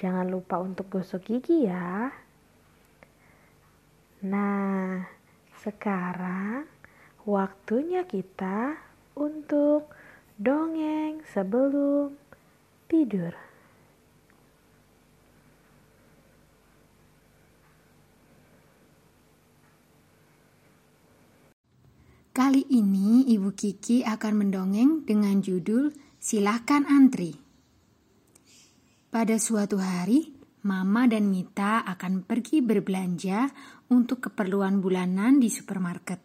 Jangan lupa untuk gosok gigi ya. Nah, sekarang waktunya kita untuk dongeng sebelum tidur. Kali ini Ibu Kiki akan mendongeng dengan judul Silahkan Antri. Pada suatu hari, Mama dan Mita akan pergi berbelanja untuk keperluan bulanan di supermarket.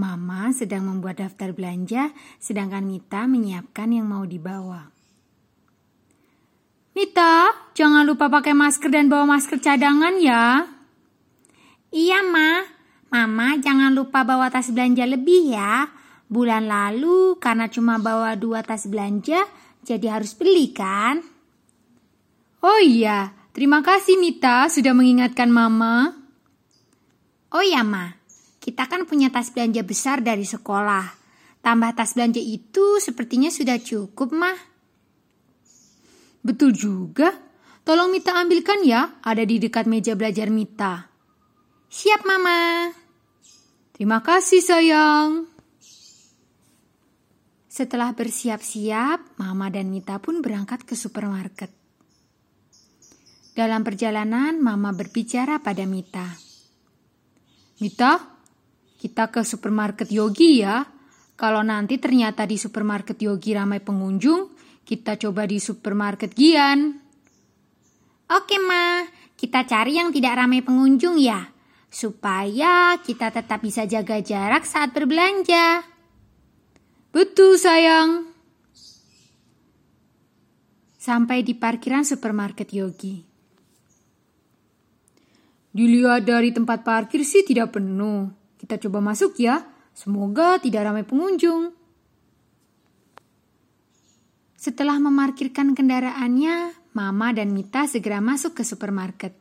Mama sedang membuat daftar belanja, sedangkan Mita menyiapkan yang mau dibawa. Mita, jangan lupa pakai masker dan bawa masker cadangan ya. Iya, Ma. Mama jangan lupa bawa tas belanja lebih ya. Bulan lalu karena cuma bawa dua tas belanja, jadi harus beli kan? Oh iya, terima kasih Mita sudah mengingatkan Mama. Oh iya, Ma. Kita kan punya tas belanja besar dari sekolah. Tambah tas belanja itu sepertinya sudah cukup, Ma. Betul juga. Tolong Mita ambilkan ya, ada di dekat meja belajar Mita. Siap, Mama. Terima kasih, sayang. Setelah bersiap-siap, Mama dan Mita pun berangkat ke supermarket. Dalam perjalanan, Mama berbicara pada Mita. Mita, kita ke supermarket Yogi ya. Kalau nanti ternyata di supermarket Yogi ramai pengunjung, kita coba di supermarket Gian. Oke, Ma. Kita cari yang tidak ramai pengunjung ya. Supaya kita tetap bisa jaga jarak saat berbelanja. Betul, sayang. Sampai di parkiran supermarket Yogi. Dilihat dari tempat parkir sih tidak penuh. Kita coba masuk ya. Semoga tidak ramai pengunjung. Setelah memarkirkan kendaraannya, Mama dan Mita segera masuk ke supermarket.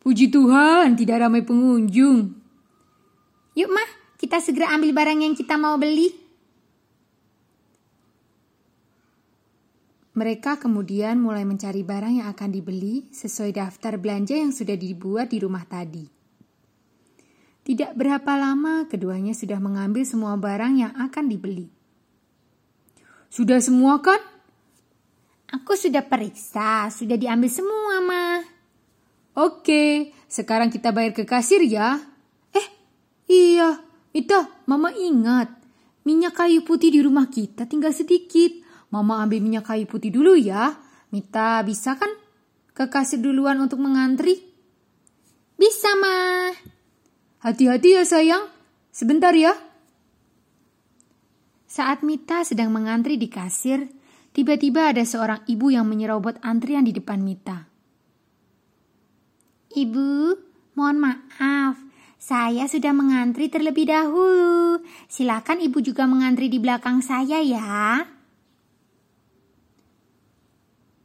Puji Tuhan, tidak ramai pengunjung. Yuk, Mah, kita segera ambil barang yang kita mau beli. Mereka kemudian mulai mencari barang yang akan dibeli sesuai daftar belanja yang sudah dibuat di rumah tadi. Tidak berapa lama, keduanya sudah mengambil semua barang yang akan dibeli. Sudah semua kan? Aku sudah periksa, sudah diambil semua, Ma. Oke, sekarang kita bayar ke kasir ya. Eh, iya, Mita, Mama ingat. Minyak kayu putih di rumah kita tinggal sedikit. Mama ambil minyak kayu putih dulu ya. Mita bisa kan ke kasir duluan untuk mengantri? Bisa, Ma. Hati-hati ya sayang. Sebentar ya. Saat Mita sedang mengantri di kasir, tiba-tiba ada seorang ibu yang menyerobot antrian di depan Mita. Ibu, mohon maaf. Saya sudah mengantri terlebih dahulu. Silakan ibu juga mengantri di belakang saya ya.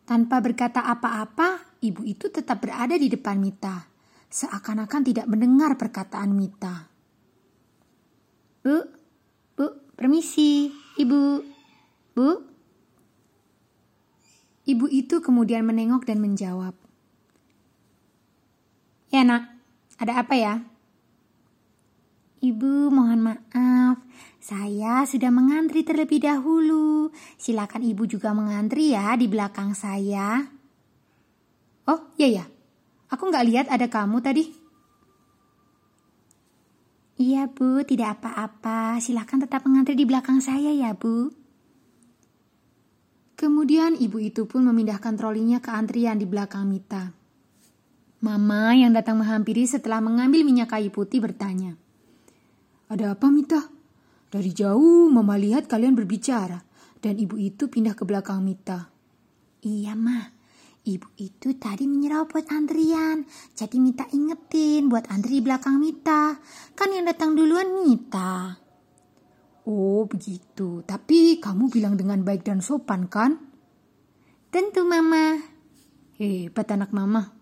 Tanpa berkata apa-apa, ibu itu tetap berada di depan Mita, seakan-akan tidak mendengar perkataan Mita. Bu, bu, permisi, ibu, bu. Ibu itu kemudian menengok dan menjawab. Ya nak, ada apa ya? Ibu mohon maaf, saya sudah mengantri terlebih dahulu. Silakan ibu juga mengantri ya di belakang saya. Oh, iya ya. Aku nggak lihat ada kamu tadi. Iya bu, tidak apa-apa. Silakan tetap mengantri di belakang saya ya bu. Kemudian ibu itu pun memindahkan trolinya ke antrian di belakang Mita. Mama yang datang menghampiri setelah mengambil minyak kayu putih bertanya. Ada apa Mita? Dari jauh Mama lihat kalian berbicara dan ibu itu pindah ke belakang Mita. Iya, Ma. Ibu itu tadi menyerobot antrian, jadi Mita ingetin buat antri di belakang Mita. Kan yang datang duluan Mita. Oh begitu, tapi kamu bilang dengan baik dan sopan kan? Tentu mama. Hebat anak mama.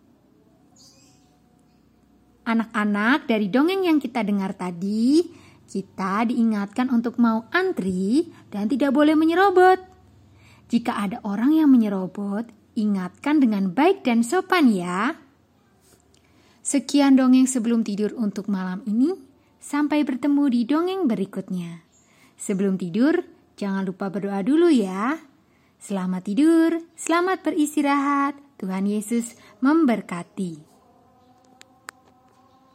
Anak-anak dari dongeng yang kita dengar tadi, kita diingatkan untuk mau antri dan tidak boleh menyerobot. Jika ada orang yang menyerobot, ingatkan dengan baik dan sopan ya. Sekian dongeng sebelum tidur untuk malam ini. Sampai bertemu di dongeng berikutnya. Sebelum tidur, jangan lupa berdoa dulu ya. Selamat tidur, selamat beristirahat. Tuhan Yesus memberkati.